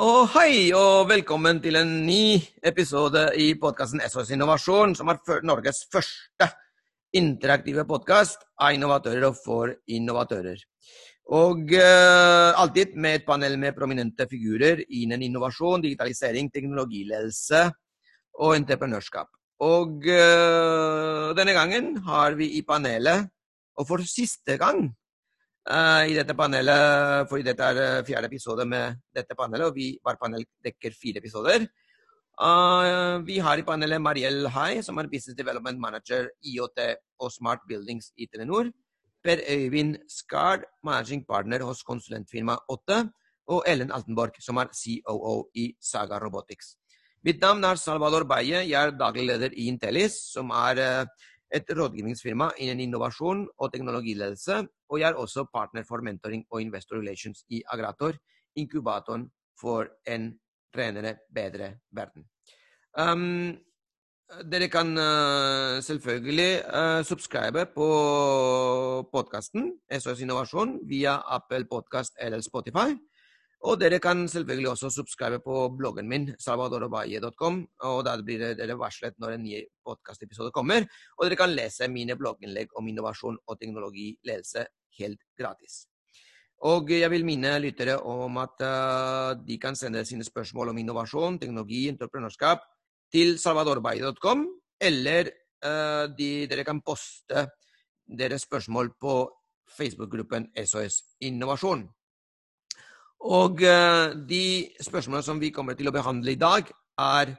Og hei, og velkommen til en ny episode i podkasten SOS Innovasjon, som er Norges første interaktive podkast av innovatører og for innovatører. Og uh, alltid med et panel med prominente figurer innen innovasjon, digitalisering, teknologiledelse og entreprenørskap. Og uh, denne gangen har vi i panelet, og for siste gang i dette panelet, fordi dette er eh, fjerde episode med dette panelet, og vi hver panel dekker fire episoder. Uh, vi har i panelet Mariell Hai, som er Business Development Manager IOT og Smart Buildings i Telenor. Per Øyvind Skard, Managing Partner hos konsulentfirma Åtte. Og Ellen Altenborg, som er COO i Saga Robotics. Mitt navn er Salvador Baye. Jeg er daglig leder i Intellis, som er et rådgivningsfirma innen innovasjon og teknologiledelse, og jeg er også partner for mentoring og investor relations i Agrator, inkubatoren for en renere, bedre verden. Um, dere kan uh, selvfølgelig uh, subscribe på podkasten SOS Innovasjon via Apple Podcast eller Spotify. Og dere kan selvfølgelig også subscribe på bloggen min, salvadorobaye.com. og Da blir dere varslet når en ny podkastepisode kommer. Og dere kan lese mine blogginnlegg om innovasjon og teknologiledelse helt gratis. Og jeg vil minne lyttere om at uh, de kan sende sine spørsmål om innovasjon, teknologi, entreprenørskap til salvadorbay.com, eller uh, de, dere kan poste deres spørsmål på Facebook-gruppen SOS Innovasjon. Og uh, de spørsmålene som vi kommer til å behandle i dag, er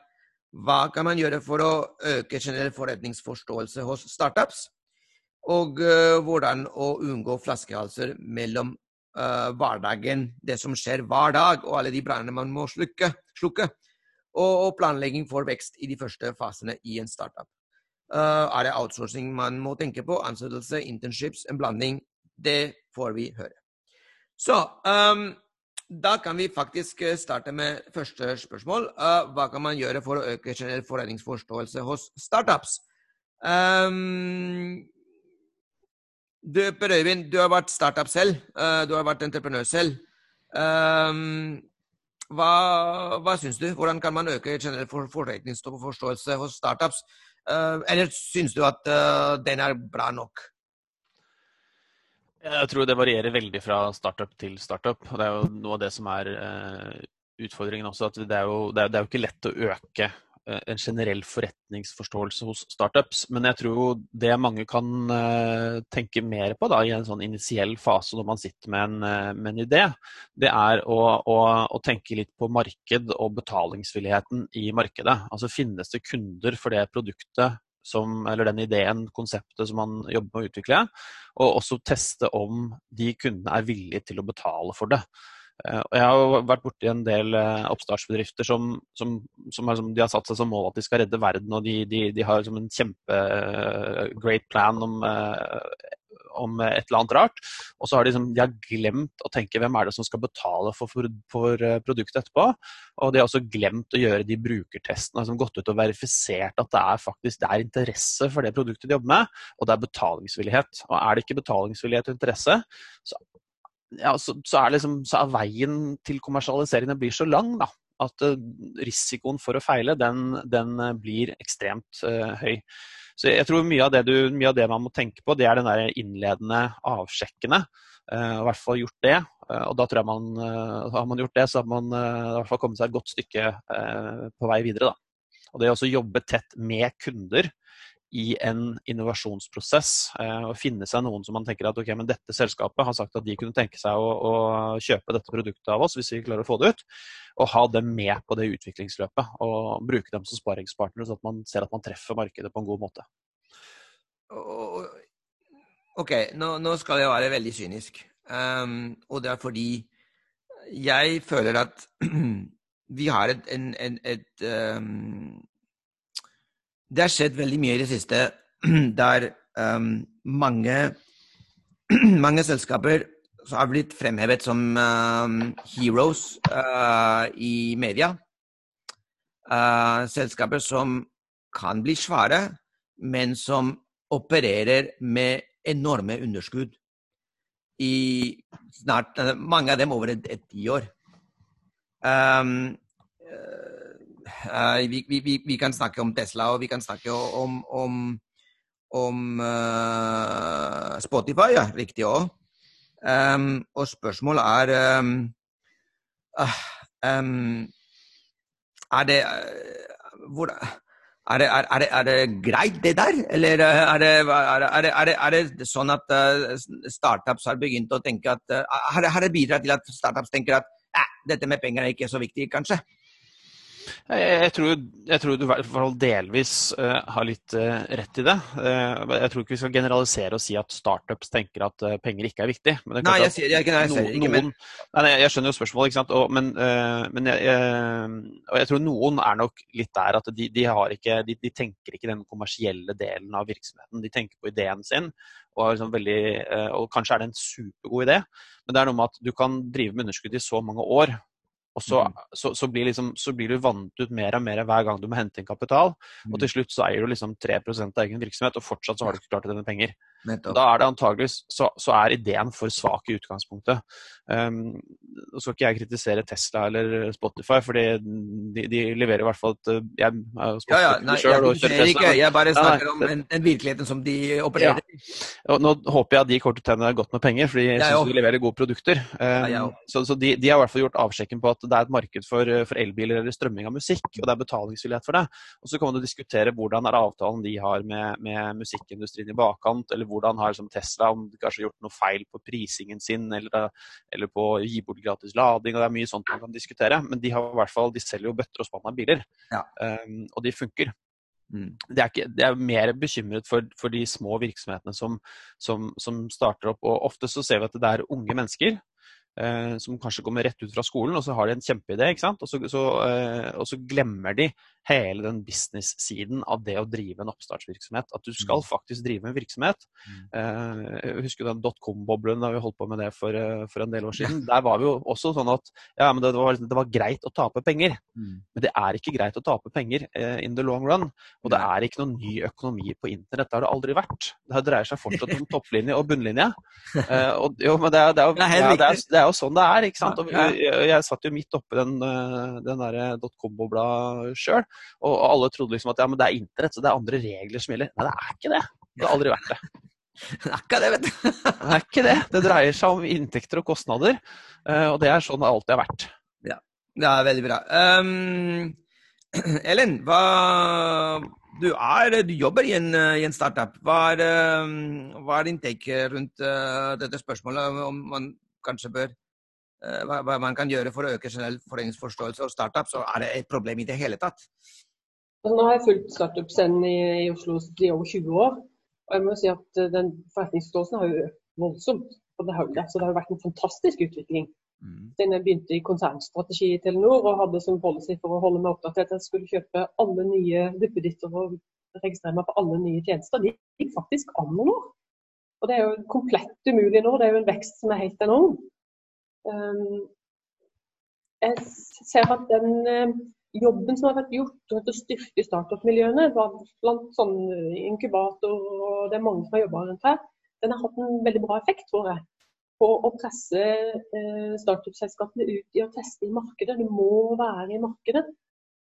hva kan man gjøre for å øke generell forretningsforståelse hos startups? Og uh, hvordan å unngå flaskehalser mellom uh, hverdagen, det som skjer hver dag, og alle de brannene man må slukke, slukke og, og, planlegging for vekst i de første fasene i en startup. er det outsourcing man må tenke på? Ansettelse, internships, en blanding? Det får vi høre. Så um, da kan vi faktisk starte med første spørsmål. Uh, hva kan man gjøre for å øke generell forretningsforståelse hos startups? Um, du, Per Øyvind, du har vært startup selv. Uh, du har vært entreprenør selv. Um, hva, hva syns du? Hvordan kan man øke generell forståelse hos startups? Uh, eller syns du at den er bra nok? Jeg tror det varierer veldig fra startup til startup. og Det er jo noe av det som er utfordringen også. at det er, jo, det, er, jo, ikke lett å øke en generell forretningsforståelse hos startups. Men jeg tror det mange kan uh, tenke mer på da, i en sånn initiell fase når man sitter med en, med en idé, det er å, å, å, tenke litt på marked og betalingsvilligheten i markedet. Altså Finnes det kunder for det produktet som, eller den ideen, konseptet som man jobber med å utvikle. Og også teste om de kundene er villige til å betale for det. Eh, jeg har vært borti en del eh, oppstartsbedrifter som, som, som er, de har satt seg som mål at de skal redde verden. og De, de, de har en kjempe-great eh, plan om om et eller annet rart. Og så har de, liksom, de har glemt å tenke hvem er det som skal betale for, for, for, produktet etterpå. Og de har også glemt å gjøre de brukertestene, som gått ut og verifisert at det er faktisk det er interesse for det produktet de jobber med, og det er betalingsvillighet. Og er det ikke betalingsvillighet og interesse, så, ja, så, så, er liksom, så, er veien til kommersialiseringen blir så lang. da at uh, risikoen for å feile, den, den uh, blir ekstremt uh, høy. Så jeg tror mye av, du, mye av, det man må tenke på, det er den der innledende avsjekkene. Uh, I hvert fall gjort det. Uh, og da tror jeg man har man gjort det, så har man i hvert fall kommet seg et godt stykke på vei videre. Da. Og det å jobbe tett med kunder i en innovasjonsprosess. Eh, og finne seg noen som man tenker at ok, men dette selskapet har sagt at de kunne tenke seg å, å, kjøpe dette produktet av oss hvis vi klarer å få det ut. Og ha dem med på det utviklingsløpet. Og bruke dem som sparingspartnere, så at man ser at man treffer markedet på en god måte. Ok, nå, nå skal jeg være veldig kynisk. Um, og det er fordi jeg føler at vi har et, en, en, et um, det har skjedd veldig mye i det siste der um, mange, mange selskaper har blitt fremhevet som um, heroes uh, i media. Uh, selskaper som kan bli svære, men som opererer med enorme underskudd i snart Mange av dem over et tiår. Um, vi, vi, vi, kan snakke om Tesla, og vi kan snakke om, om, om uh, Spotify, ja, riktig òg. Um, og spørsmålet er um, um, Er det hvor, er det, er, det, er det, greit, det der? Eller er det, er det sånn at startups har begynt å tenke at Har det bidratt til at startups tenker at eh, dette med penger er ikke så viktig, kanskje? Jeg tror, jeg tror, du i hvert fall delvis uh, har litt uh, rett i det. Uh, jeg tror ikke vi skal generalisere og si at startups tenker at penger ikke er viktig. nei, jeg sier ikke, nei, jeg sier ikke, men... Nei, jeg skjønner jo spørsmålet, ikke sant. Og, men, men jeg, jeg, og jeg tror noen er nok litt der at de, de, ikke, de, de, tenker ikke den kommersielle delen av virksomheten. De tenker på ideen sin. Og, liksom veldig, og kanskje er det en supergod idé, men det er noe med at du kan drive med underskudd i så mange år og så, mm. så, så, blir liksom, så, blir du vant ut mer og mer hver gang du må hente inn kapital. Mm. Og til slutt så eier du liksom 3% av egen virksomhet, og fortsatt så har du ikke klart å tjene penger. Nettopp. Da er det antageligvis så, så, er ideen for svak i utgangspunktet. Um, nå skal ikke jeg kritisere Tesla eller Spotify, for de, de, leverer i hvert fall et Jeg er ja, ja, nei, selv, jeg, jeg, ikke, jeg bare snakker nei, om en, en virkeligheten som de opererer i. Ja. Nå håper jeg at de kommer til å tjene godt med penger, fordi jeg syns de leverer gode produkter. Um, så, så de, de, har i hvert fall gjort avsjekken på at det er et marked for, for elbiler eller strømming av musikk, og det er betalingsvillighet for det. Og så kan man diskutere hvordan er avtalen de har med, med musikkindustrien i bakkant, eller hvordan har liksom Tesla om de kanskje har gjort noe feil på prisingen sin, eller, eller på å gi bort gratis lading. og Det er mye sånt man kan diskutere. Men de har i hvert fall, de selger jo bøtter og spann av biler, ja. um, og de funker. Mm. Det, er ikke, det er mer bekymret for, for de små virksomhetene som, som, som, starter opp. og Ofte så ser vi at det er unge mennesker eh, som kanskje kommer rett ut fra skolen, og så har de en kjempeidé, ikke sant? Og så, så, eh, og så glemmer de hele den business-siden av det å drive en oppstartsvirksomhet. At du skal mm. faktisk drive en virksomhet. Mm. Eh, jeg husker den dotcom-boblen da vi holdt på med det for, eh, for, en del år siden. Der var vi jo også sånn at ja, men det var, det var greit å tape penger. Mm. Men det er ikke greit å tape penger eh, in the long run. Og det er ikke noen ny økonomi på internett. Det har det aldri vært. Det dreier seg fortsatt om topplinje og bunnlinje. Eh, og, jo, men det er, det, er, det, er, det, er, det er, jo sånn det er. ikke sant? Og jeg, jeg, satt jo midt oppi den, eh, den der dotcom-bobla sjøl. Og, alle trodde liksom at ja, men det er internett, så det er andre regler som gjelder. Nei, det er ikke det. Det har aldri vært det. Det er ikke det, vet du. det er ikke det. Det dreier seg om inntekter og kostnader, eh, og det er sånn det alltid har vært. Ja, det er veldig bra. Um, Ellen, hva, du, er, du, jobber i en, i en startup. Hva er, um, hva er, din take rundt uh, dette spørsmålet om man kanskje bør uh, hva, hva, man kan gjøre for å øke generell foreningsforståelse og startup, så er det et problem i det hele tatt? Altså, nå har jeg fulgt startup-scenen i, i, Oslo i over 20 år. Og jeg må si at eh, den forretningsforståelsen har jo økt voldsomt. på det høyde, så det har jo vært en fantastisk utvikling. Mm. Siden jeg begynte i konsernstrategi i Telenor og hadde som policy for å holde meg oppdatert at jeg skulle kjøpe alle nye duppeditter og registrere meg på alle nye tjenester. De gikk faktisk an nå. Og det er jo komplett umulig nå. Det er jo en vekst som er helt enorm. Um, jeg ser at den eh, jobben som har vært gjort for å styrke startup-miljøene, blant sånn inkubator og det er mange som har jobba rundt her, den har hatt en veldig bra effekt, tror jeg. På å presse eh, startup-selskapene ut i å teste i markedet. Du må være i markedet.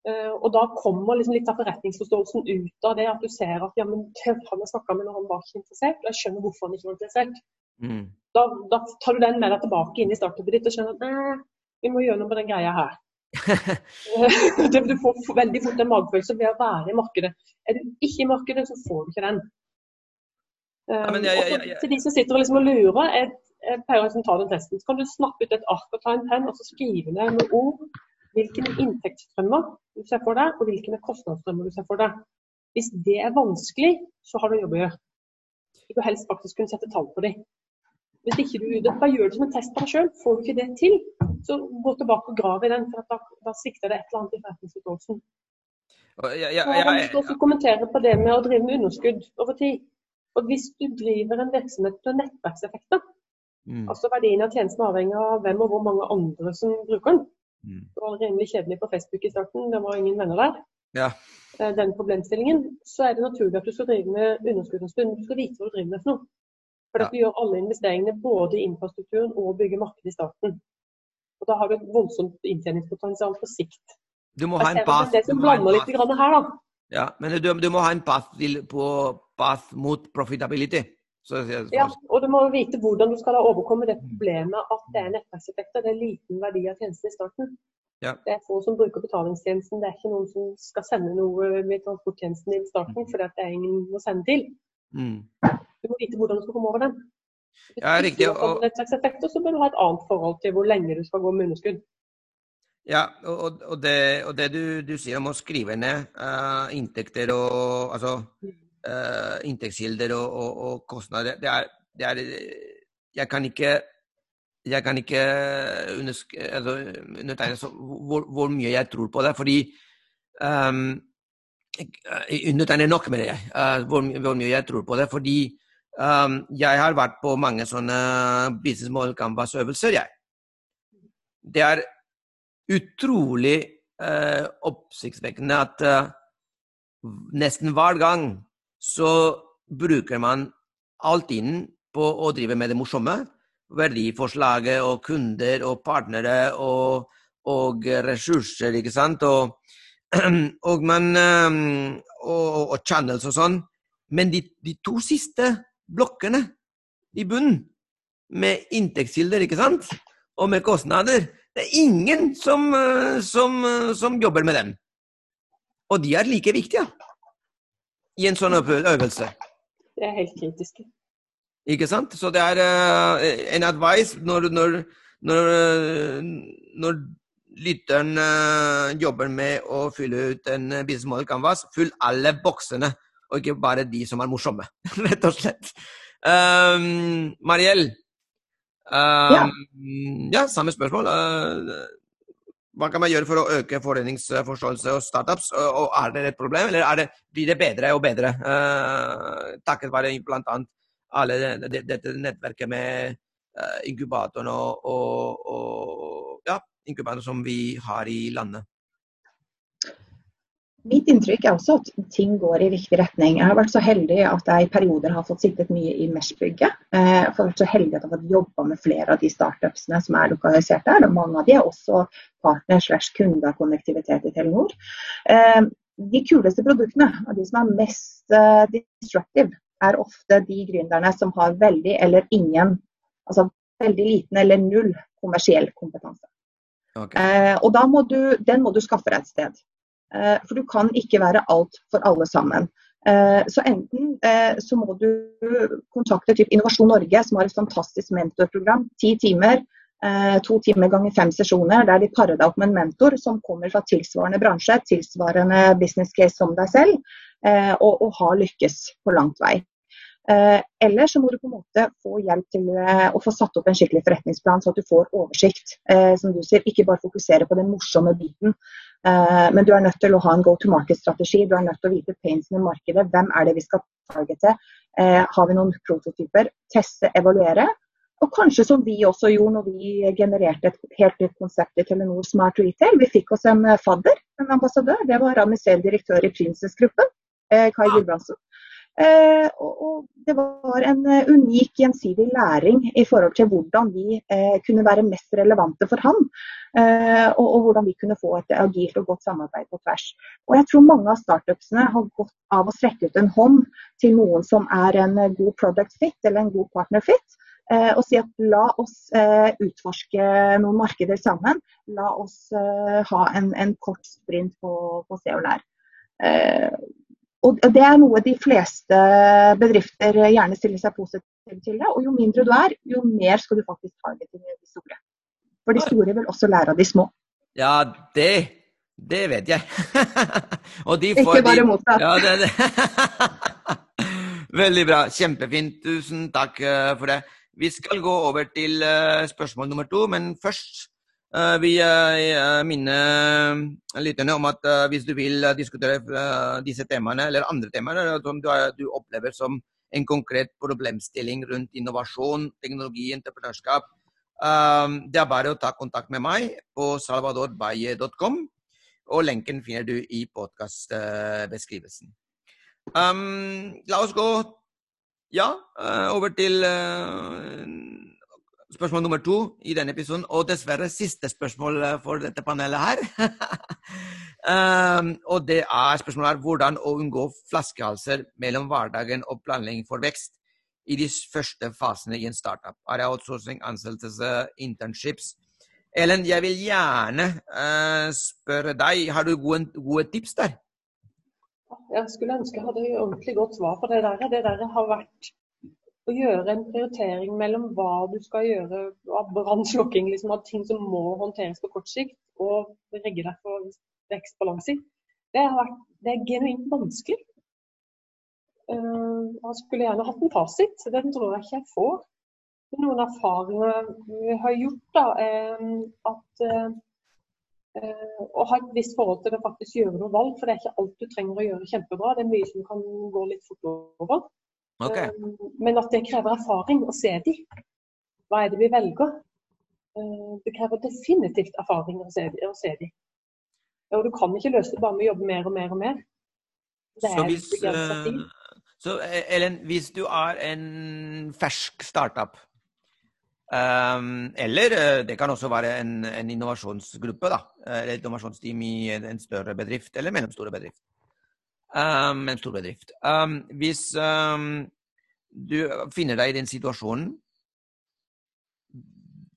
Eh, og da kommer liksom litt av forretningsforståelsen ut av det at du ser at ja, men han jeg snakka med når han var ikke interessert, og jeg skjønner hvorfor han ikke var interessert. Mm. Da, da, tar du den med deg tilbake inn i startupet ditt og skjønner at vi må gjøre noe med den greia her. du får veldig fort en magefølelse ved å være i markedet. Er du ikke i markedet, så får du ikke den. Ja, jeg, jeg, jeg, til de som sitter og, liksom og lurer, jeg, jeg pleier å ta den testen. Så kan du snappe ut et ark og ta en penn og så skrive ned noen ord hvilke inntektsstrømmer du ser for deg, og hvilke kostnadsstrømmer du ser for deg. Hvis det er vanskelig, så har du jobb å gjøre. Du bør helst faktisk kunne sette tall på dem. Hvis ikke du bare gjør det som en test på deg sjøl. Får du ikke det til, så gå tilbake og grav i den, for da, da svikter det et eller annet i forretningsutøvelsen. Jeg, jeg, til å kommentere på det med å drive med underskudd over tid. Og Hvis du driver en virksomhet med nettverkseffekter, mm. altså verdien av tjenesten avhenger av hvem og hvor mange andre som bruker den. Mm. Det var rimelig kjedelig på Facebook i starten, det var ingen venner der. Ja. Eh, den problemstillingen. Så er det naturlig at du skal drive med underskudd en stund. Du skal vite hva du driver med for noe. For ja. du gjør alle investeringene både i infrastrukturen og bygger markedet i starten. Og da har du et voldsomt inntjeningspotensial på sikt. Du må ha en path. Det som blander litt her, da. Ja, men du, du må ha en path, til, på, path mot profitability. Så, så, ja, og du må vite hvordan du skal overkomme det problemet at det er nettverkseffekter. Det er liten verdi av tjenesten i starten. Ja. Det er få som bruker betalingstjenesten. Det er ikke noen som skal sende noe med transporttjenesten i starten, fordi det er ingen å sende til. Mm. Du må vite hvordan du skal komme over den. Hvis Ja, riktig, og- nettverkseffekter, så bør du ha et annet forhold til hvor lenge du skal gå med underskudd. Ja, og, og, det, og det du, du sier om å skrive ned uh, inntekter og altså eh, inntektskilder og, og, og kostnader, det er, det er Jeg kan ikke jeg kan ikke altså, undertegne hvor, hvor mye jeg tror på det, fordi um, Undertegne undertegner nok med det, uh, hvor, hvor mye jeg tror på det. Fordi um, jeg har vært på mange sånne business model canvas-øvelser, jeg. Det er utrolig uh, oppsiktsvekkende at uh, nesten hver gang så bruker man all tiden på å drive med det morsomme. Verdiforslaget og kunder og partnere og, og ressurser, ikke sant. Og, og, man, um, og, og channels og sånn. Men de, de to siste blokkene i bunnen, med inntektskilder, ikke sant, og med kostnader, det er ingen som, uh, som, uh, som jobber med dem. Og de er like viktige i en sånn øvelse. Det er helt kritiske. Ikke sant? Så det er uh, en advice når, når, når, eh, når lytteren uh, jobber med å fylle ut en uh, business model canvas, fyll alle boksene, og ikke bare de som er morsomme, rett og slett. Um, Mariell, um, ja. samme spørsmål. Uh, hva kan man gjøre for å øke forretningsforståelse hos startups? Og, er det et problem, eller er det, blir det bedre og bedre? Uh, takket være bl.a alle det, det, dette nettverket med uh, inkubatoren og, og, og ja, inkubatoren som vi har i landet. Mitt inntrykk er også at ting går i riktig retning. Jeg har vært så heldig at jeg i perioder har fått sittet mye i Mesh-bygget. Eh, Jeg har vært så heldig at jeg har fått jobba med flere av de startupsene som er lokalisert der. og Mange av de er også partner slash kunde av konnektivitet i Telenor. Eh, De kuleste produktene, og de som er mest eh, disruptive, er ofte de gründerne som har veldig eller ingen, altså veldig liten eller null kommersiell kompetanse. Okay. Eh, og da må du, den må du skaffe deg et sted. Eh, for du kan ikke være alt for alle sammen. Eh, så enten eh, så må du kontakte typ Innovasjon Norge, som har et fantastisk mentorprogram. Ti timer, to timer ganger fem sesjoner, der de parer deg opp med en mentor som kommer fra tilsvarende bransje, tilsvarende business case som deg selv, og, og har lykkes på langt vei. Eller så må du på en måte få hjelp til å få satt opp en skikkelig forretningsplan, så at du får oversikt. Som du sier, ikke bare fokusere på den morsomme biten, men du er nødt til å ha en go to market-strategi. Du er nødt til å vite painsene i markedet. Hvem er det vi skal targete? Eh, har vi noen prototyper? Teste, evaluere. Og kanskje som vi også gjorde når vi genererte et helt nytt konsept i Telenor Smart Retail. Vi fikk oss en eh, fadder, en ambassadør. Det var Ramisel, direktør i Princess-gruppen, eh, Kai Gulbrandsen. Eh, og, og det var en eh, unik gjensidig læring i forhold til hvordan vi eh, kunne være mest relevante for han. Eh, og, og hvordan vi kunne få et agilt og godt samarbeid på tvers. Og jeg tror mange av startupsene har gått av å strekke ut en hånd til noen som er en god product fit eller en god partner fit. Eh, og si at la oss eh, utforske noen markeder sammen. La oss ha en, en kort sprint på, på Se og Lær. Og Det er noe de fleste bedrifter gjerne stiller seg positive til. det, og Jo mindre du er, jo mer skal du faktisk targete de store. For de store vil også lære av de små. Ja, det, det vet jeg. Og de Ikke bare motsatt. Ja, det, det. Veldig bra. Kjempefint. Tusen takk eh, for det. Vi skal gå over til eh, spørsmål nummer to, men først eh, minner jeg eh, lytterne om at eh, hvis du vil diskutere disse temaene, eller andre temaer som du, opplever som en konkret problemstilling rundt innovasjon, teknologi, entreprenørskap, det er bare å ta kontakt med meg på salvadorbaye.com, og lenken finner du i podkastbeskrivelsen. La oss gå ja, over til spørsmål nummer to i denne episoden, og dessverre siste spørsmål eh, for dette panelet her. um, og det er spørsmålet er hvordan å unngå flaskehalser mellom hverdagen og planlegging for vekst i de første fasene i en startup. Det outsourcing, ansettelse, internships? Ellen, jeg vil gjerne uh, spørre deg, har du gode, gode tips der? Jeg skulle ønske jeg hadde ordentlig godt svar på det der. Det der har vært å gjøre en prioritering mellom hva du skal gjøre av brannslukking, liksom av ting som må håndteres på kort sikt, og rigge deg for vekst på lang sikt, det, det er genuint vanskelig. Uh, jeg skulle gjerne hatt en fasit, den tror jeg ikke jeg får. Noen erfaringer vi har gjort, da, er at uh, å ha et visst forhold til å faktisk gjøre noe valg. For det er ikke alt du trenger å gjøre kjempebra. Det er mye som kan gå litt fort over. Okay. Um, men at det krever erfaring å se de. Hva er det vi velger? Uh, det krever definitivt erfaring å se, de, å se de. Og du kan ikke løse det bare med å jobbe mer og mer og mer. Så hvis, uh, så Ellen, hvis du er en fersk startup, um, eller det kan også være en, en innovasjonsgruppe, da, eller et innovasjonsteam i en større bedrift eller mellomstore bedrift, um, en stor bedrift. Um, hvis um, du finner deg i den situasjonen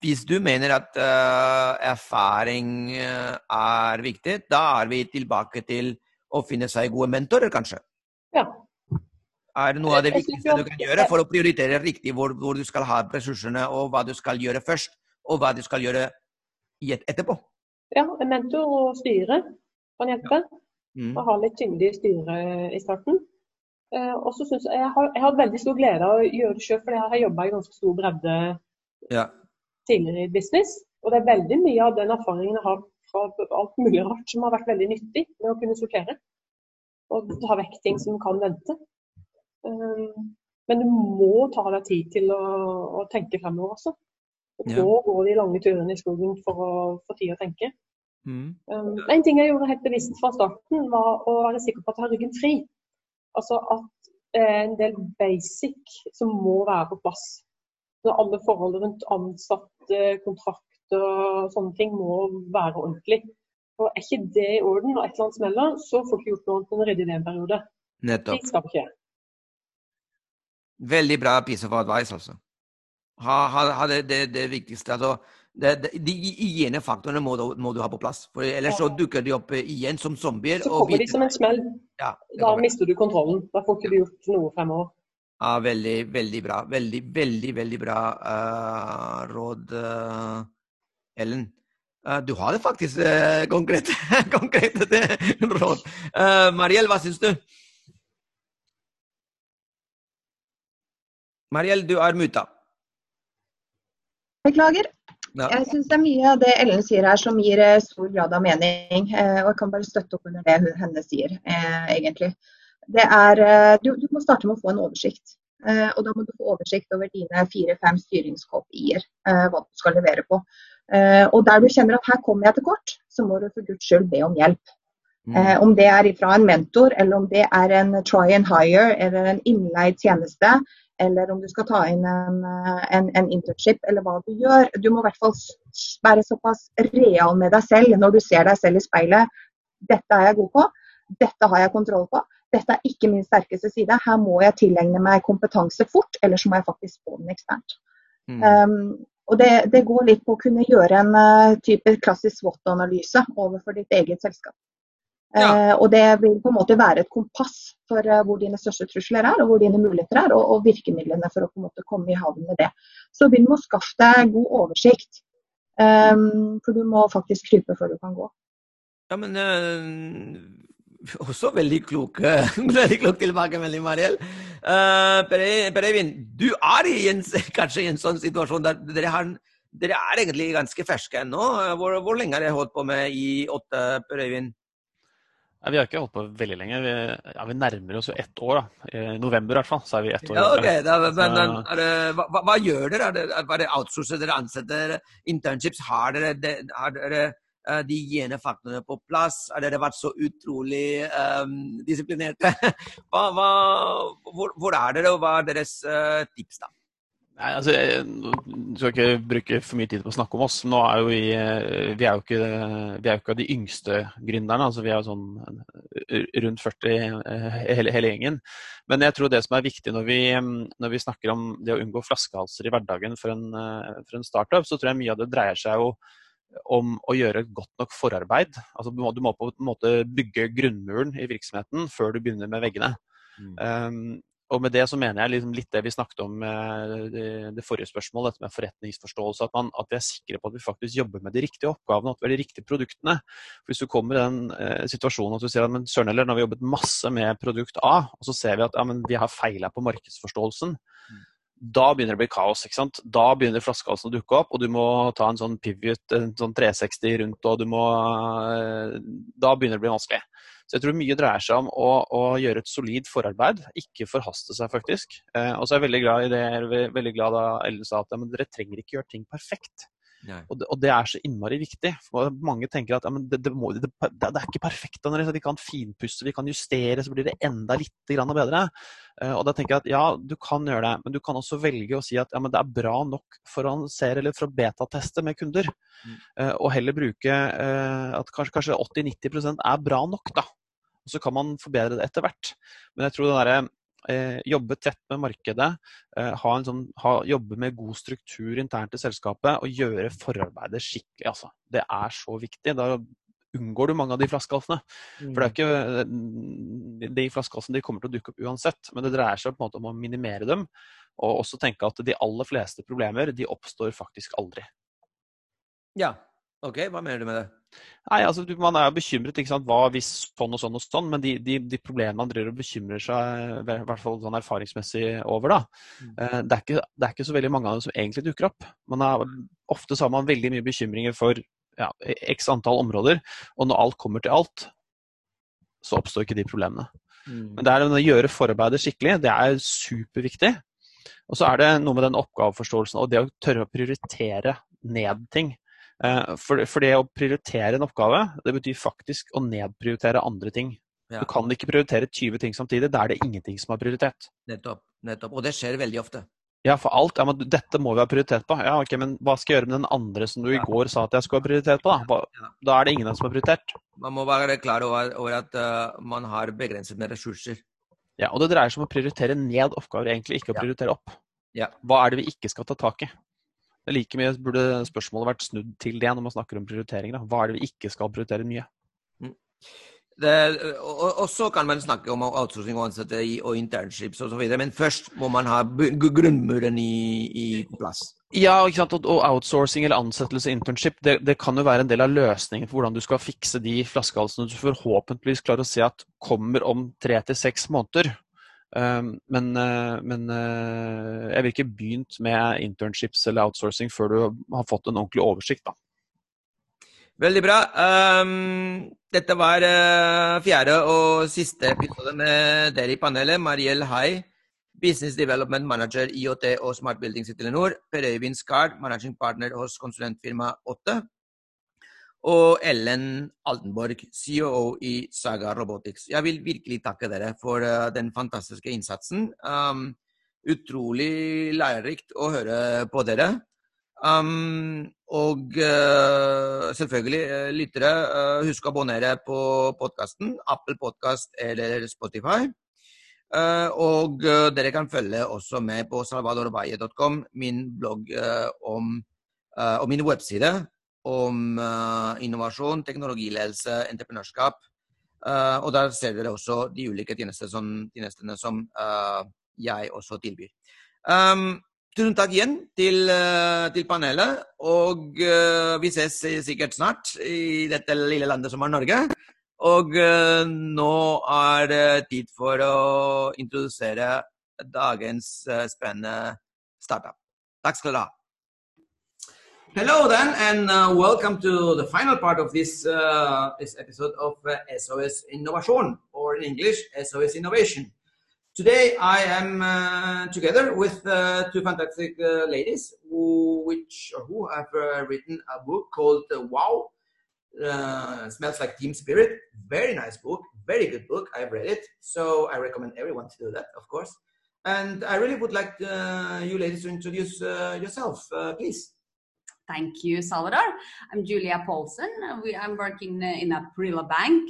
Hvis du mener at uh, erfaring er viktig, da er vi tilbake til å finne seg gode mentorer, kanskje? Ja. Er det noe av det viktigste du kan gjøre for å prioritere riktig hvor, hvor du skal ha ressursene, og hva du skal gjøre først, og hva du skal gjøre etterpå? Ja, en mentor og styre kan hjelpe. Ja. Mm. Og ha litt tyngde i styret i starten. Uh, og så synes Jeg jeg har, jeg har veldig stor glede av å gjøre det sjøl, for jeg har jobba i ganske stor bredde ja. tidligere i business. Og det er veldig mye av den erfaringen jeg har fra alt mulig rart som har vært veldig nyttig med å kunne sortere. Og ta vekk ting som kan vente. Um, men du må ta deg tid til å, å tenke fremover også. Og ja. gå de lange turene i skogen for å få tid å tenke. Mm. Um, en ting jeg gjorde helt bevisst fra starten, var å være sikker på at jeg har ryggen fri. Altså at eh, en del basic som må være på plass. Så alle forhold rundt ansatte, kontrakter og sånne ting må være ordentlig. Og Er ikke det i orden, og et eller annet smeller, så får du ikke gjort noe for å rydde det en periode. Nettopp. Det skal ikke. Veldig bra piece of advice, altså. Ha, ha, ha det, det, det, viktigste. Altså, det, det, de hygienefaktorene må, må, du ha på plass. for Ellers så dukker de opp igjen som zombier. Så kommer de som en smell. Ja, da mister du kontrollen. Da får ikke du gjort noe fremover. Ja, veldig, veldig bra. Veldig, veldig, veldig bra uh, råd, uh, Ellen. Uh, du har det faktisk konkret, konkrete råd. Mariell, hva syns du? Mariell, du er muta. Beklager. Ja. Jeg syns det er mye av det Ellen sier her som gir eh, stor grad av mening. Eh, og jeg kan bare støtte opp under det henne sier, eh, egentlig. Det er, du, du, må starte med å få en oversikt. og da må du få oversikt over dine fire-fem styringskopier, hva du skal levere på. og der du kjenner at her kommer jeg til kort, så må du for guds skyld be om hjelp. Mm. om det er fra en mentor, eller om det er en try and hire eller en innleid tjeneste, eller om du skal ta inn en, eh, en, en, internship, eller hva du gjør. Du må i hvert fall være såpass real med deg selv når du ser deg selv i speilet. Dette er jeg god på, dette har jeg kontroll på. Dette er ikke min sterkeste side. Her må jeg tilegne meg kompetanse fort, eller så må jeg faktisk få den eksternt. Mm. Um, og det, det, går litt på å kunne gjøre en uh, type klassisk SWOT-analyse overfor ditt eget selskap. Ja. Uh, og det vil på en måte være et kompass for uh, hvor dine største trusler er, og hvor dine muligheter er, og, og, virkemidlene for å på en måte komme i havn med det. Så begynn med å skaffe deg god oversikt. Um, for du må faktisk krype før du kan gå. Ja, men uh, også veldig klok, veldig klok tilbakemelding, Mariell. Uh, per Eivind, du er i en, kanskje i en sånn situasjon der dere, har, dere er egentlig ganske ferske ennå. Hvor, hvor lenge har dere holdt på med i åtte, Per Eivind? Ja, vi har ikke holdt på veldig lenge. Vi, ja, vi nærmer oss jo ett år. da. I november i hvert fall, så er vi ett år. Ja, ok. Da, men, er det, hva, hva, gjør dere? Er det, er det outsourcer dere ansetter internships? Har dere, de, har dere de de genefaktorene på plass? Har dere vært så utrolig um, disiplinerte? Hva, hvor, hvor, er dere, og hva er deres uh, tips, da? Nei, altså, Du skal ikke bruke for mye tid på å snakke om oss. Nå er vi, eh, vi er jo ikke, vi er jo ikke de yngste gründerne. altså Vi er jo sånn rundt 40 eh, hele, hele, gjengen. Men jeg tror det som er viktig når vi, når vi, snakker om det å unngå flaskehalser i hverdagen for en, for en, startup, så tror jeg mye av det dreier seg jo om å gjøre et godt nok forarbeid. Altså Du må, du må på en måte bygge grunnmuren i virksomheten før du begynner med veggene. Mm. Um, og med det så mener jeg liksom litt det vi snakket om det, det forrige spørsmålet, dette med forretningsforståelse. At, man, at, vi er sikre på at vi faktisk jobber med de riktige oppgavene og de riktige produktene. For Hvis du kommer i den eh, situasjonen at du sier at men søren heller, nå har vi jobbet masse med produkt A, og så ser vi at ja, men vi har feila på markedsforståelsen. Mm. Da begynner det å bli kaos. ikke sant? Da begynner flaskehalsen å dukke opp, og du må ta en sånn pivot, en sånn 360 rundt, og du må eh, Da begynner det å bli vanskelig. Så jeg tror mye dreier seg om å, å gjøre et solid forarbeid, ikke forhaste seg, faktisk. Eh, og så er jeg veldig glad i det, veldig glad da Ellen sa at ja, dere trenger ikke gjøre ting perfekt. Og det, og det, er så innmari viktig. For mange tenker at ja, det, det, må, det, er ikke perfekt. Når vi kan finpusse, vi kan justere, så blir det enda litt bedre. Uh, og da tenker jeg at ja, du kan gjøre det, men du kan også velge å si at ja, det er bra nok for å annonsere eller for å betateste med kunder. Mm. Uh, og heller bruke uh, at kanskje, kanskje 80-90% er bra nok, da. Og så kan man forbedre det etter hvert. Men jeg tror det derre eh, jobbe tett med markedet, eh, sånn, ha, jobbe med god struktur internt i selskapet og gjøre forarbeidet skikkelig. Altså. Det er så viktig. Da unngår du mange av de flaskehalsene. For det er ikke, mm, De flaskehalsene kommer til å dukke opp uansett, men det dreier seg på en måte om å minimere dem. Og også tenke at de aller fleste problemer de oppstår faktisk aldri. Ja, ok. Hva mener du med det? Nei, altså Man er bekymret ikke sant? hva hvis sånn og sånn og sånn, men de, de, de problemene man driver og bekymrer seg i hvert fall sånn erfaringsmessig over, da, mm. Eh, det, er ikke, det, er ikke, så veldig mange av dem som egentlig dukker opp. Man er, ofte så har man veldig mye bekymringer for ja, x antall områder, og når alt kommer til alt, så oppstår ikke de problemene. Mm. Men det er å gjøre forarbeidet skikkelig, det er superviktig. Og så er det noe med den oppgaveforståelsen og det å tørre å prioritere ned ting. Eh, for, for, det å prioritere en oppgave, det betyr faktisk å nedprioritere andre ting. Ja. Du kan ikke prioritere 20 ting samtidig. Da er det ingenting som har prioritet. Nettopp. nettopp. Og det skjer veldig ofte. Ja, for alt. Ja, men dette må vi ha prioritet på. Ja, ok, Men hva skal jeg gjøre med den andre som du i går sa at jeg skulle ha prioritet på? Da, hva, da er det ingen som har prioritert. Man må være klar over, over at uh, man har begrenset med ressurser. Ja, og det dreier seg om å prioritere ned oppgaver, egentlig, ikke å prioritere opp. Ja. Hva er det vi ikke skal ta tak i? Like mye burde spørsmålet vært snudd til det når man snakker om prioriteringer. Hva er det vi ikke skal prioritere mye? Mm. Det, og, og, så kan man snakke om outsourcing og ansatte og internships osv. Men først må man ha grunnmuren i, i plass. Ja, ikke sant? og outsourcing eller ansettelse internship det, det, kan jo være en del av løsningen for hvordan du skal fikse de flaskehalsene du forhåpentligvis klarer å se at kommer om tre til seks måneder. Ehm, men, eh, men, eh, jeg vil ikke begynt med internships eller outsourcing før du har fått en ordentlig oversikt. da. Veldig bra. Um, dette var uh, fjerde og siste episode med dere i panelet. Mariell Hai, Business Development Manager IOT og Smart Buildings i Telenor. Per Øyvind Skard, Managing Partner hos konsulentfirma 8 og Ellen Altenborg, CEO i Saga Robotics. Jeg vil virkelig takke dere for uh, den fantastiske innsatsen. Um, utrolig lærerikt å høre på dere. Um, og uh, selvfølgelig, uh, lyttere, husk å abonnere på podkasten. Apple Podkast eller Spotify. og dere kan følge også med på salvadorvalle.com, min blogg om, og min webside om uh, innovasjon, teknologiledelse, entreprenørskap. Uh, og der ser dere også de ulike tjenestene som, tjenestene som uh, jeg også tilbyr. Um, tusen takk igjen til, til panelet, og vi ses sikkert snart i dette lille landet som er Norge. Og nå er det tid for å introdusere dagens spennende startup. Takk skal du ha. Hello then, and uh, welcome to the final part of this uh, this episode of uh, SOS Innovation, or in English, SOS Innovation. Today I am uh, together with uh, two fantastic uh, ladies who, which who have written a book called Wow, Smells Like Team Spirit. Very nice book, very good book. I've read it, so I recommend everyone to do that, of course. And I really would like you ladies to introduce yourself, please. Thank you, Salvador. I'm Julia Paulsen. We, I'm working in Aprila Bank.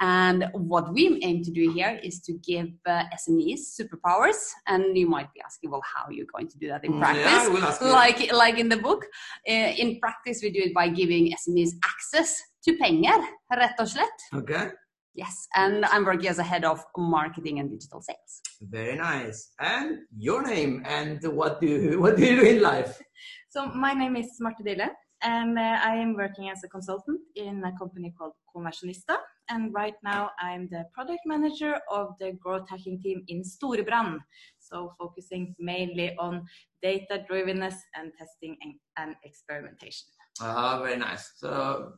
And what we aim to do here is to give uh, SMEs superpowers. And you might be asking, well, how are you going to do that in practice? yeah, we'll ask you. like, like in the book. Uh, in practice, we do it by giving SMEs access to penger, rett og slett. Okay. Yes, and I'm working as a head of marketing and digital sales. Very nice. And your name and what do you, what do you do in life? So my name is Marte Dille, and uh, I am working as a consultant in a company called Commercialista. And right now I'm the product manager of the growth hacking team in Storebrand. So focusing mainly on data drivenness and testing and, and experimentation. Ah, very nice. So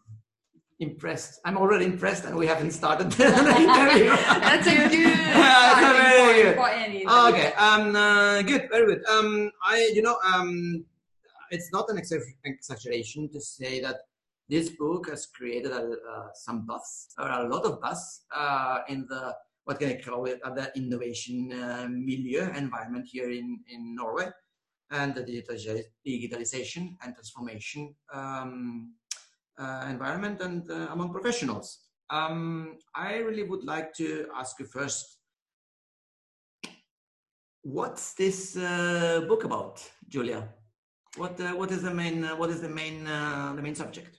impressed. I'm already impressed, and we haven't started the interview. That's a good very good. for any interview. okay. Um. Uh, good. Very good. Um. I. You know. Um. It's not an exaggeration to say that this book has created a, uh, some buzz or a lot of buzz uh, in the what can I call it? Uh, the innovation uh, milieu environment here in in Norway, and the digitali- digitalization and transformation um, uh, environment and among professionals. Um, I really would like to ask you first what's this uh, book about, Julia? What uh, what is the main uh, what is the main uh, the main subject?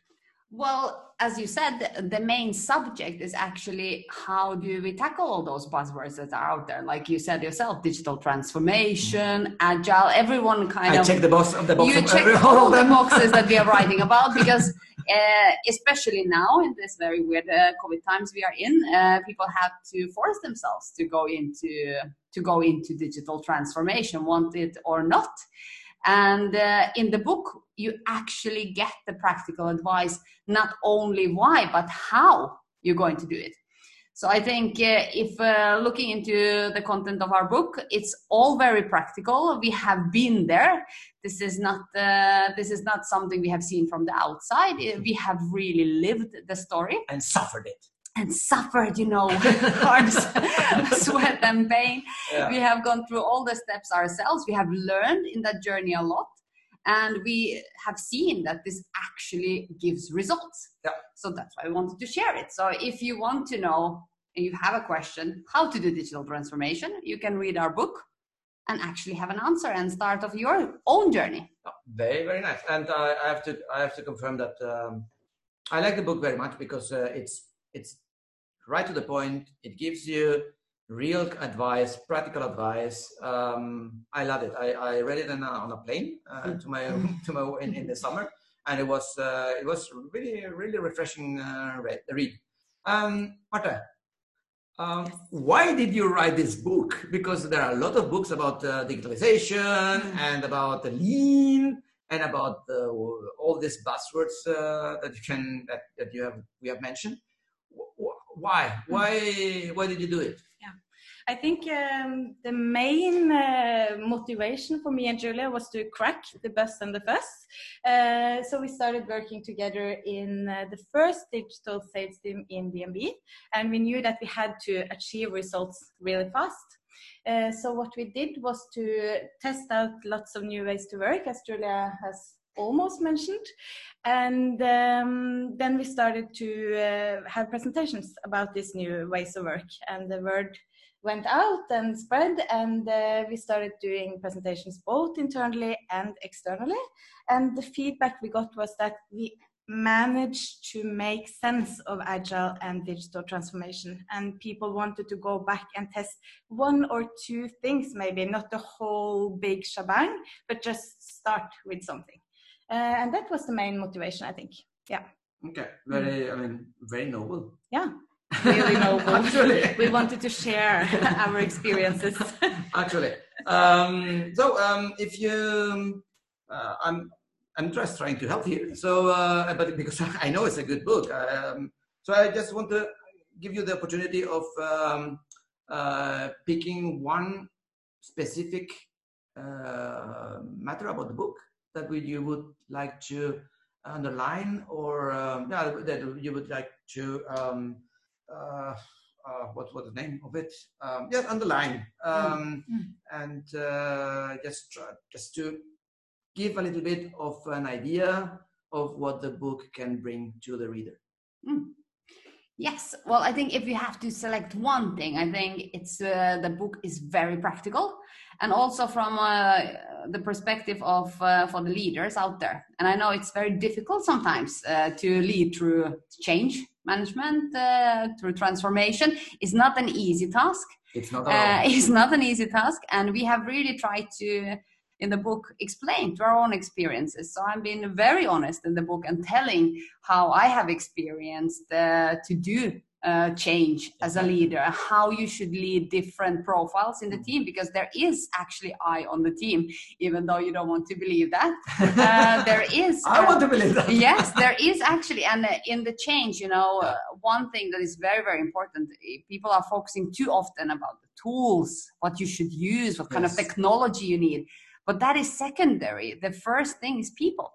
Well, as you said, the main subject is actually how do we tackle all those buzzwords that are out there? Like you said yourself, digital transformation, agile, everyone kind I of. check the box of the box you of check all the boxes that we are writing about because uh, especially now in this very weird uh, covid times we are in uh, people have to force themselves to go into to go into digital transformation want it or not and uh, in the book you actually get the practical advice not only why but how you're going to do it so I think uh, if uh, looking into the content of our book, it's all very practical. We have been there. This is not uh, this is not something we have seen from the outside. Uh, We have really lived the story and suffered it. and suffered, you know, hard sweat and pain. Yeah. We have gone through all the steps ourselves. We have learned in that journey a lot. And we have seen that this actually gives results. Yeah. So that's why we wanted to share it. So if you want to know and you have a question how to do digital transformation, you can read our book and actually have an answer and start off your own journey. Oh, Very, very nice. And I I have to, I have to confirm that um, I like the book very much because uh, it's, it's right to the point. It gives you real advice, practical advice. Um, I love it. I, I read it on a, on a plane uh, to my, to my in, in the summer, and it was, uh, it was really, really refreshing uh, read. read. Um, Marta, um, why did you write this book? Because there are a lot of books about uh, digitalization and about the lean and about all these buzzwords uh, that you can that, that you have we have mentioned. Wh- wh- Why? Why? Why did you do it? I think um, the main uh, motivation for me and Julia was to crack the best and the fuss. Uh, so we started working together in uh, the first digital sales team in DMB, and we knew that we had to achieve results really fast. Uh, so what we did was to test out lots of new ways to work, as Julia has almost mentioned. And um, then we started to uh, have presentations about these new ways of work. And the word went out and spread, and uh, we started doing presentations both internally and externally. And the feedback we got was that we managed to make sense of agile and digital transformation and people wanted to go back and test one or two things maybe not the whole big shebang but just start with something uh, and that was the main motivation i think yeah Okay, very. I mean, very noble. yeah really noble Actually. we wanted to share our experiences Actually, um, so um, if you, uh, I'm, I'm just trying to help here. So, uh, but because I know it's a good book, um, so I just want to give you the opportunity of um, uh, picking one specific uh, matter about the book that would, you would like to underline, or um, yeah, that you would like to um, uh, uh, what was the name of it? Um, yes, underline, um, and uh, just try, just to give a little bit of an idea of what the book can bring to the reader. Yes, well, I think if you have to select one thing, I think it's uh, the book is very practical, and also from uh, the perspective of uh, for the leaders out there. And I know it's very difficult sometimes uh, to lead through change management, uh, through transformation. is not an easy task. It's not Uh, it's not an easy task, and we have really tried to in the book explain to our own experiences. So I'm being very honest in the book and telling how I have experienced uh, to do uh, change as a leader, how you should lead different profiles in the team, because there is actually I on the team, even though you don't want to believe that. Uh, there is. I uh, want to believe that. yes there is actually and uh, in the change you know uh, one thing that is very very important eh, people are focusing too often about the tools what you should use what kind of technology you need but that is secondary the first thing is people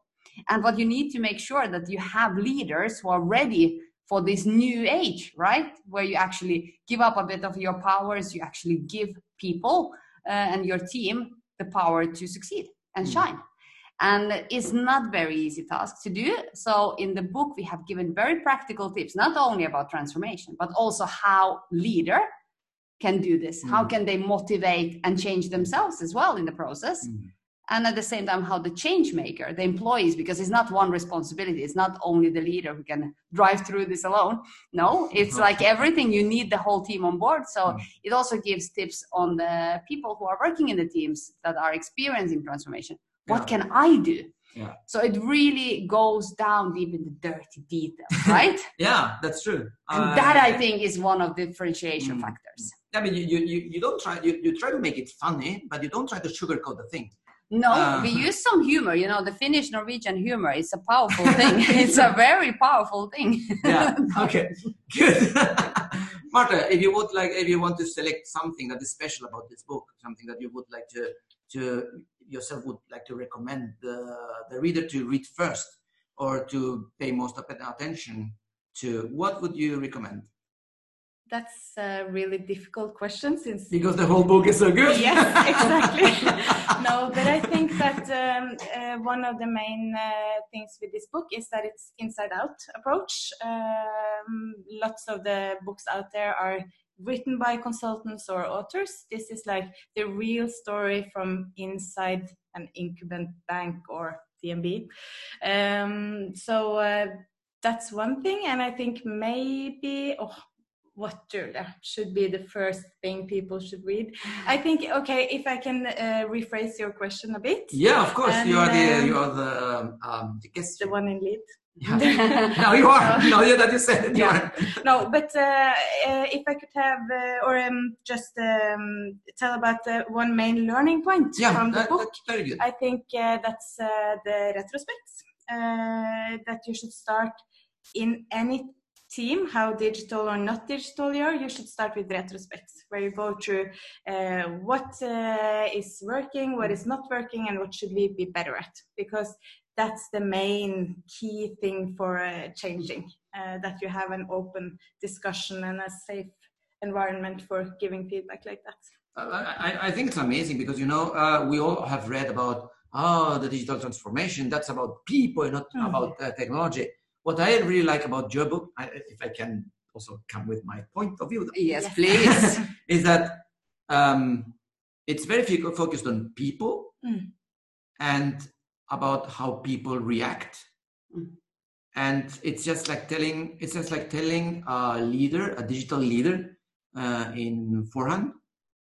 and what you need to make sure that you have leaders who are ready for this new age right where you actually give up a bit of your powers you actually give people uh, and your team the power to succeed and Mm. shine and it's not very easy task to do so in the book we have given very practical tips not only about transformation but also how leader can do this how Mm. can they motivate and change themselves as well in the process Mm. And at the same time how the change maker the employees because it's not one responsibility it's not only the leader who can drive through this alone no it's like everything you need the whole team on board so Mm. it also gives tips on the people who are working in the teams that are experiencing transformation what Yeah. can i do Yeah. so it really goes down deep in the dirty details right Yeah, that's true. and Uh, that i think is one of the differentiation Mm. factors I mean, you, you, you, you don't try, you, you try to make it funny, but you don't try to sugarcoat the thing. No, Uh. we use some humor. You know, the Finnish Norwegian humor is a powerful thing. it's a very powerful thing. Yeah. Okay. Good. Marta, if you would like, if you want to select something that is special about this book, something that you would like to, to yourself would like to recommend the, the reader to read first or to pay most of attention to, what would you recommend? That's a really difficult question since Because the whole book is so good. yes, exactly. no, but I think that um, uh, one of the main uh, things with this book is that it's inside out approach. Um, lots of the books out there are written by consultants or authors. This is like the real story from inside an incumbent bank or DNB. Um, so uh, that's one thing, and I think maybe oh, what Julia should be the first thing people should read. I think okay, if I can uh, rephrase your question a bit, Yeah, of course. you are And, the um, you are the um, um the guest. the one in lead. Yeah. now you are. No, yeah, that you said it. You Yeah. are. No, but uh, uh, if I could have uh, or um, just um, tell about the one main learning point Yeah, from the that, book. that's very good. I think uh, that's uh, the retrospects uh, that you should start in any team, how digital or not digital you are. You should start with retrospects, where you go through uh, what uh, is working, what is not working, and what should we be better at, because that's the main key thing for uh, changing. Uh, that you have an open discussion and a safe environment for giving feedback like that. I, I think it's amazing because you know uh, we all have read about oh the digital transformation. That's about people, not Mhm. about uh, technology. What I really like about your book, I, if I can also come with my point of view, yes, Yes. please. is that um, it's very focused on people Mm. and about how people react. Mm. And it's just like telling it's just like telling a leader, a digital leader uh, in forehand.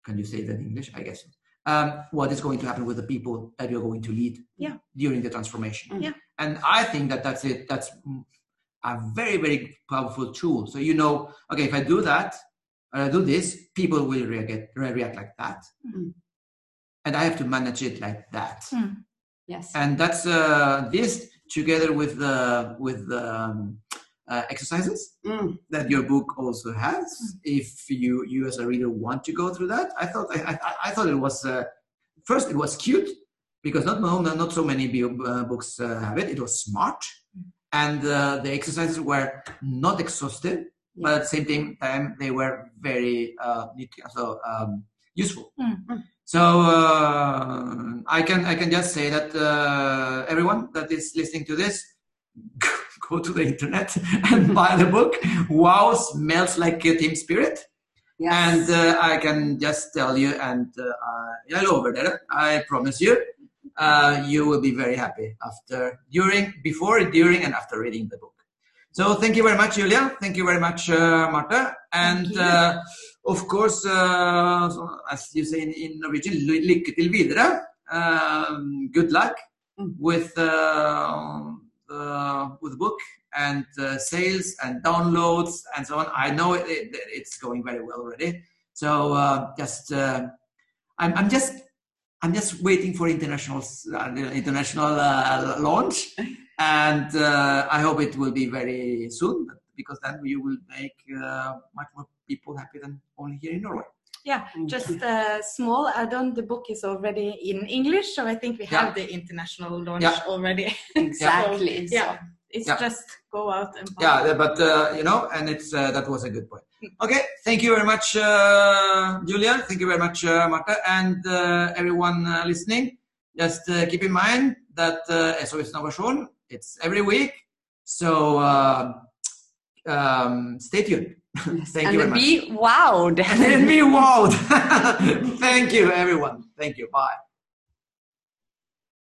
Can you say that in English? I guess. Um, what is going to happen with the people that you're going to lead Yeah. during the transformation? Mm. Yeah. And I think that that's it. That's mm, a very very powerful tool. So you know, okay, if I do that, or I do this, people will react react like that, Mm. and I have to manage it like that yes. and that's uh, this together with the with the um, uh, exercises Mm. that your book also has if you you as a reader want to go through that i thought i, I, I thought it was uh, first it was cute because not not so many bio, uh, books uh, have it it was smart and uh, the exercises were not exhaustive but at the same time, they were very uh, so, um, useful. Mm. So uh, I can I can just say that uh, everyone that is listening to this, go to the internet and buy the book. Wow, smells like a team spirit. Yes. And uh, I can just tell you, and uh, jeg lover dere, I promise you, uh, you will be very happy after, during, before, during, and after reading the book. So thank you very much, Julia. Thank you very much, uh, Martha. And uh, of course, uh, as you say in, in Norwegian, ly- lykke til videre. Um, good luck Mm. with uh, with book and uh, sales and downloads and so on. I know it, it, it's going very well already. So uh, just uh, I'm, I'm just I'm just waiting for international uh, international uh, launch, and uh, I hope it will be very soon because then you will make uh, much more people happy than only here in Norway. Yeah, just a small add-on. The book is already in English, so I think we have the international launch Yeah. already. exactly. So, yeah, it's Yeah. just go out and buy. Yeah, but uh, you know, and it's uh, that was a good point. Okay, thank you very much, uh, Julia. Thank you very much, uh, Marta, and uh, everyone uh, listening. Just uh, keep in mind that uh, SOS Innovation it's every week, so uh, um, stay tuned. Thank and you very much. be wowed. And be wowed. thank you, everyone. Thank you. Bye.